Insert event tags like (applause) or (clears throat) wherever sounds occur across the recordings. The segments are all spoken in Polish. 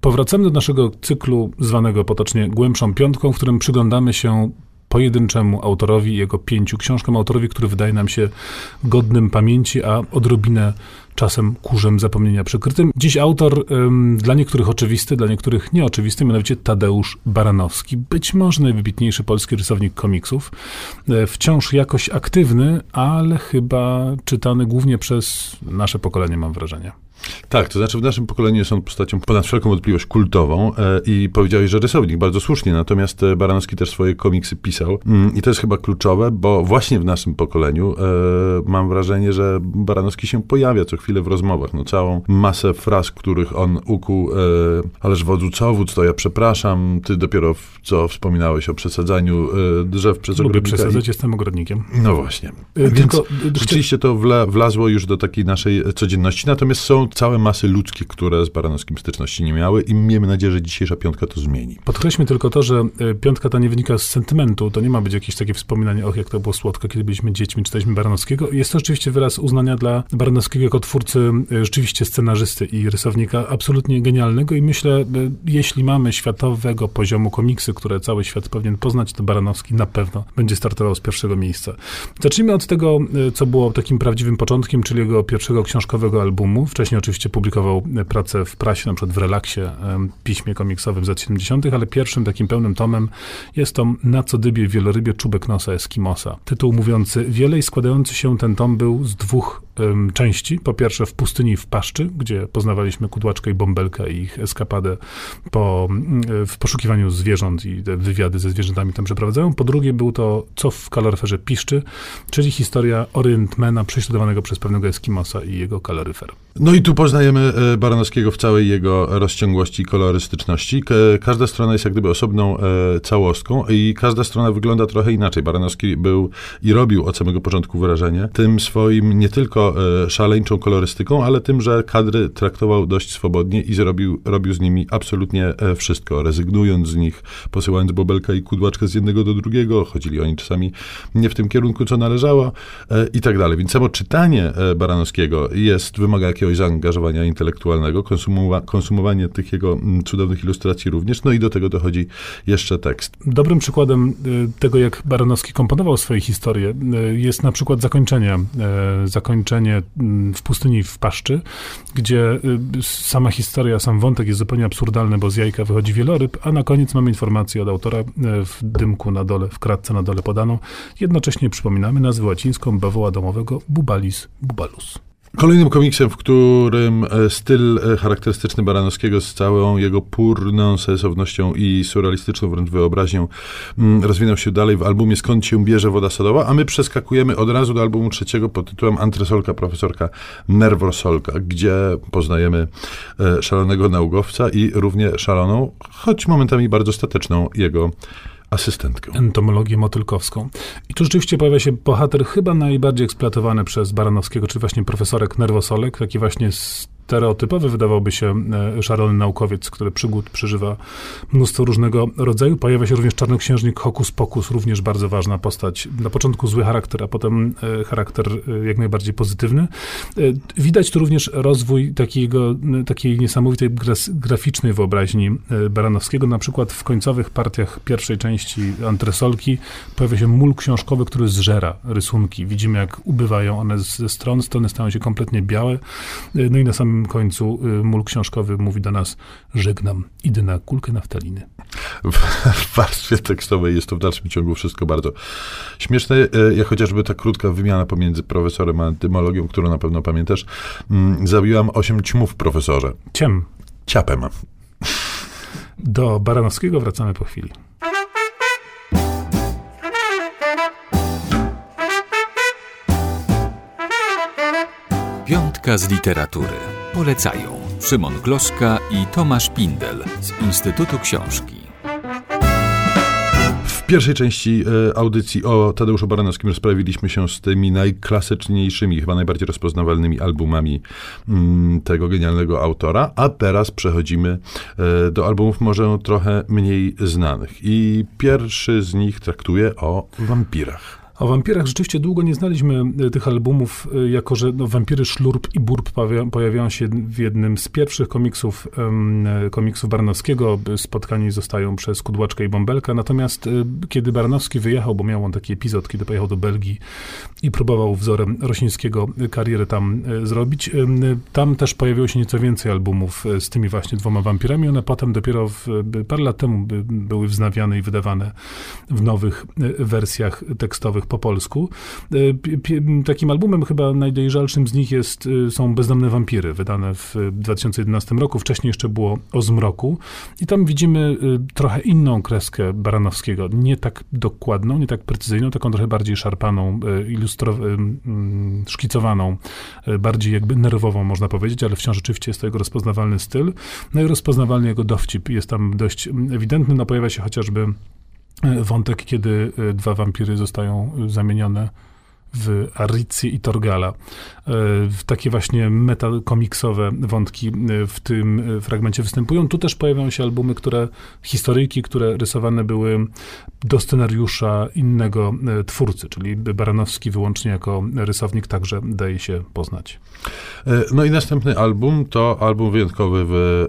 Powracamy do naszego cyklu zwanego potocznie Głębszą Piątką, w którym przyglądamy się pojedynczemu autorowi, jego pięciu książkom, autorowi, który wydaje nam się godnym pamięci, a odrobinę czasem kurzem zapomnienia przykrytym. Dziś autor ym, dla niektórych oczywisty, dla niektórych nieoczywisty, mianowicie Tadeusz Baranowski. Być może najwybitniejszy polski rysownik komiksów. E, wciąż jakoś aktywny, ale chyba czytany głównie przez nasze pokolenie, mam wrażenie. Tak, to znaczy w naszym pokoleniu są postacią ponad wszelką wątpliwość kultową e, i powiedziałeś, że rysownik, bardzo słusznie, natomiast e, Baranowski też swoje komiksy pisał mm, i to jest chyba kluczowe, bo właśnie w naszym pokoleniu e, mam wrażenie, że Baranowski się pojawia co chwilę w rozmowach, no całą masę fraz, których on ukuł, e, ależ wodzu co wódz, to ja przepraszam, ty dopiero w, co wspominałeś o przesadzaniu e, drzew przez Lubię przesadzać, jestem ogrodnikiem. No właśnie. E, Więc rzeczywiście to wla, wlazło już do takiej naszej codzienności, natomiast są całe masy ludzkie, które z Baranowskim styczności nie miały i miejmy nadzieję, że dzisiejsza piątka to zmieni. Podkreślmy tylko to, że e, piątka ta nie wynika z sentymentu, to nie ma być jakieś takie wspominanie, och, jak to było słodko, kiedy byliśmy dziećmi, czytaliśmy Baranowskiego. Jest to rzeczywiście wyraz uznania dla Baranowskiego jako twórcy, e, rzeczywiście scenarzysty i rysownika absolutnie genialnego i myślę, e, jeśli mamy światowego poziomu komiksy, które cały świat powinien poznać, to Baranowski na pewno będzie startował z pierwszego miejsca. Zacznijmy od tego, co było takim prawdziwym początkiem, czyli jego pierwszego książkowego albumu. Wcześniej oczywiście publikował e, pracę w prasie, na przykład w Relaksie, piśmie komiksowym z lat 70., ale pierwszym takim pełnym tomem jest tom Na co dybie wielorybie czubek nosa Eskimosa. Tytuł mówiący wiele i składający się ten tom był z dwóch em, części. Po pierwsze w pustyni w paszczy, gdzie poznawaliśmy kudłaczkę i bąbelkę i ich eskapadę po, mm, w poszukiwaniu zwierząt i te wywiady ze zwierzętami tam przeprowadzają. Po drugie był to Co w kaloryferze piszczy, czyli historia Orientmana prześladowanego przez pewnego Eskimosa i jego kaloryfer. No i tu poznajemy e, Baranowskiego w całej jego rozciągłości i kolorystyczności. Każda strona jest jak gdyby osobną e, całostką i każda strona wygląda trochę inaczej. Baranowski był i robił od samego początku wrażenie tym swoim nie tylko e, szaleńczą kolorystyką, ale tym, że kadry traktował dość swobodnie i zrobił, robił z nimi absolutnie wszystko, rezygnując z nich, posyłając bobelka i kudłaczkę z jednego do drugiego, chodzili oni czasami nie w tym kierunku, co należało i tak dalej. Więc samo czytanie Baranowskiego jest, wymaga jakiegoś zaangażowania intelektualnego, konsumowa, konsumowanie tych jego mm, cudownych ilustracji również, no i do tego dochodzi jeszcze tekst. Dobrym przykładem y, tego, jak Baranowski komponował swoje historie, y, jest na przykład zakończenie. y, Zakończenie mm, w pustyni w paszczy, gdzie sama historia, sam wątek jest zupełnie absurdalny, bo z jajka wychodzi wieloryb, a na koniec mamy informację od autora w dymku na dole, w kratce na dole podaną. Jednocześnie przypominamy nazwę łacińską bawoła domowego Bubalis bubalus. Kolejnym komiksem, w którym e, styl e, charakterystyczny Baranowskiego z całą jego purną sensownością i surrealistyczną wręcz wyobraźnią mm, rozwinął się dalej w albumie Skąd się bierze woda sodowa, a my przeskakujemy od razu do albumu trzeciego pod tytułem Antresolka, profesorka Nerwosolka, gdzie poznajemy e, szalonego naukowca i równie szaloną, choć momentami bardzo stateczną jego asystentkę. entomologię motylkowską. I tu rzeczywiście pojawia się bohater chyba najbardziej eksploatowany przez Baranowskiego, czyli właśnie profesorek Nerwosolek, taki właśnie stereotypowy wydawałby się e, szalony naukowiec, który przygód przeżywa mnóstwo różnego rodzaju. Pojawia się również czarnoksiężnik Hokus Pokus, również bardzo ważna postać. Na początku zły charakter, a potem e, charakter e, jak najbardziej pozytywny. Widać tu również rozwój takiego, takiej niesamowitej graficznej wyobraźni Baranowskiego. Na przykład w końcowych partiach pierwszej części Antresolki pojawia się mól książkowy, który zżera rysunki. Widzimy, jak ubywają one ze stron, strony stają się kompletnie białe. No i na samym końcu y, mól książkowy mówi do nas, żegnam, idę na kulkę naftaliny. w, w warstwie tekstowej jest to w dalszym ciągu wszystko bardzo śmieszne, e, jak chociażby ta krótka wymiana pomiędzy profesorem a entymologią, którą na pewno pamiętasz. Mm, Zabiłam osiem ćmów, profesorze. Ciem, Ciapem. do Baranowskiego wracamy po chwili. Piątka z literatury. Polecają Szymon Gloszka i Tomasz Pindel z Instytutu Książki. W pierwszej części e, audycji o Tadeuszu Baranowskim rozprawiliśmy się z tymi najklasyczniejszymi, chyba najbardziej rozpoznawalnymi albumami mm, tego genialnego autora, a teraz przechodzimy e, do albumów może trochę mniej znanych. I pierwszy z nich traktuje o wampirach. O wampirach rzeczywiście długo nie znaliśmy e, tych albumów, e, jako że no, wampiry Szlurp i Burb pojawiają się w jednym z pierwszych komiksów, um, komiksów Baranowskiego. Spotkani zostają przez Kudłaczkę i Bąbelka. Natomiast kiedy Baranowski wyjechał, bo miał on taki epizod, kiedy pojechał do Belgii i próbował wzorem Rosińskiego karierę tam zrobić, tam też pojawiło się nieco więcej albumów z tymi właśnie dwoma wampirami. One potem dopiero w, parę lat temu były wznawiane i wydawane w nowych wersjach tekstowych po polsku. E, takim albumem chyba najdojrzalszym z nich jest, e, są Bezdomne Wampiry, wydane w 2011 roku. Wcześniej jeszcze było O Zmroku. I tam widzimy e, trochę inną kreskę Baranowskiego. Nie tak dokładną, nie tak precyzyjną, taką trochę bardziej szarpaną, ilustrowaną, szkicowaną, bardziej jakby nerwową, można powiedzieć, ale wciąż rzeczywiście jest to jego rozpoznawalny styl. No i rozpoznawalny jego dowcip jest tam dość ewidentny. No pojawia się chociażby wątek, kiedy e, dwa wampiry zostają zamienione w Aricji i Torgala. E, takie właśnie metakomiksowe wątki e, w tym fragmencie występują. Tu też pojawiają się albumy, które, historyjki, które rysowane były do scenariusza innego twórcy, czyli Baranowski wyłącznie jako rysownik także daje się poznać. No i następny album to album wyjątkowy w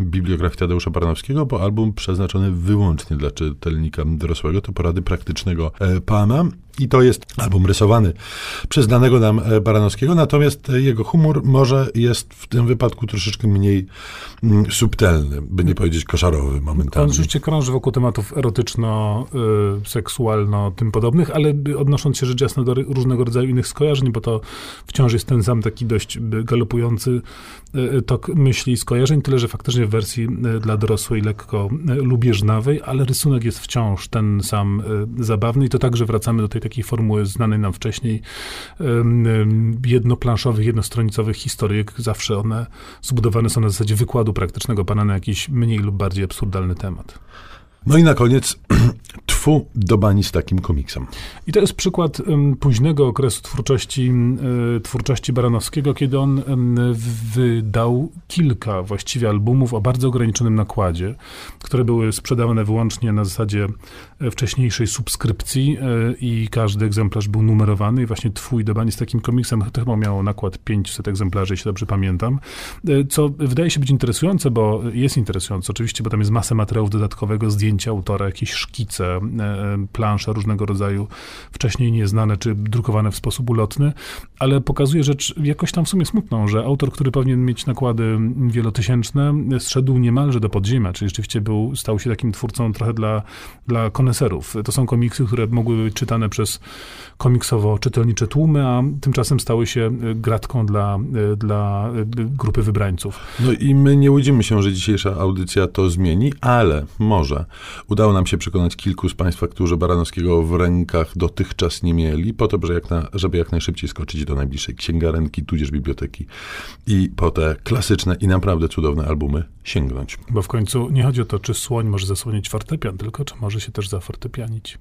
bibliografii Tadeusza Baranowskiego, bo album przeznaczony wyłącznie dla czytelnika dorosłego, to porady praktycznego e, pana. I to jest album rysowany przez danego nam e, Baranowskiego, natomiast jego humor może jest w tym wypadku troszeczkę mniej mm, subtelny, by nie powiedzieć koszarowy momentami. On oczywiście krąży wokół tematów erotyczno-seksualno, y, tym podobnych, ale odnosząc się rzecz jasna do różnego rodzaju innych skojarzeń, bo to wciąż jest ten sam taki dość galopujący tok myśli i skojarzeń, tyle że faktycznie w wersji dla dorosłej lekko lubieżnawej, ale rysunek jest wciąż ten sam zabawny i to także wracamy do tej takiej formuły znanej nam wcześniej, jednoplanszowych, jednostronicowych historyjek. Zawsze one zbudowane są na zasadzie wykładu praktycznego pana na jakiś mniej lub bardziej absurdalny temat. No i na koniec (clears throat) tfu do bani z takim komiksem. I to jest przykład um, późnego okresu twórczości, um, twórczości Baranowskiego, kiedy on um, wydał kilka właściwie albumów o bardzo ograniczonym nakładzie, które były sprzedawane wyłącznie na zasadzie e, wcześniejszej subskrypcji e, i każdy egzemplarz był numerowany i właśnie twój do bani z takim komiksem to chyba miało nakład 500 egzemplarzy, jeśli dobrze pamiętam, co wydaje się być interesujące, bo jest interesujące oczywiście, bo tam jest masę materiałów dodatkowego, zdjęcia autora, jakieś szkice, plansze różnego rodzaju, wcześniej nieznane czy drukowane w sposób ulotny, ale pokazuje rzecz jakoś tam w sumie smutną, że autor, który powinien mieć nakłady wielotysięczne, zszedł niemalże do podziemia, czyli rzeczywiście był, stał się takim twórcą trochę dla, dla koneserów. To są komiksy, które mogły być czytane przez komiksowo-czytelnicze tłumy, a tymczasem stały się gratką dla, dla grupy wybrańców. No i my nie łudzimy się, że dzisiejsza audycja to zmieni, ale może udało nam się przekonać kilku z Państwa, którzy Baranowskiego w rękach dotychczas nie mieli, po to, żeby jak, na, żeby jak najszybciej skoczyć do najbliższej księgarenki, tudzież biblioteki i po te klasyczne i naprawdę cudowne albumy sięgnąć. Bo w końcu nie chodzi o to, czy słoń może zasłonić fortepian, tylko czy może się też zafortepianić.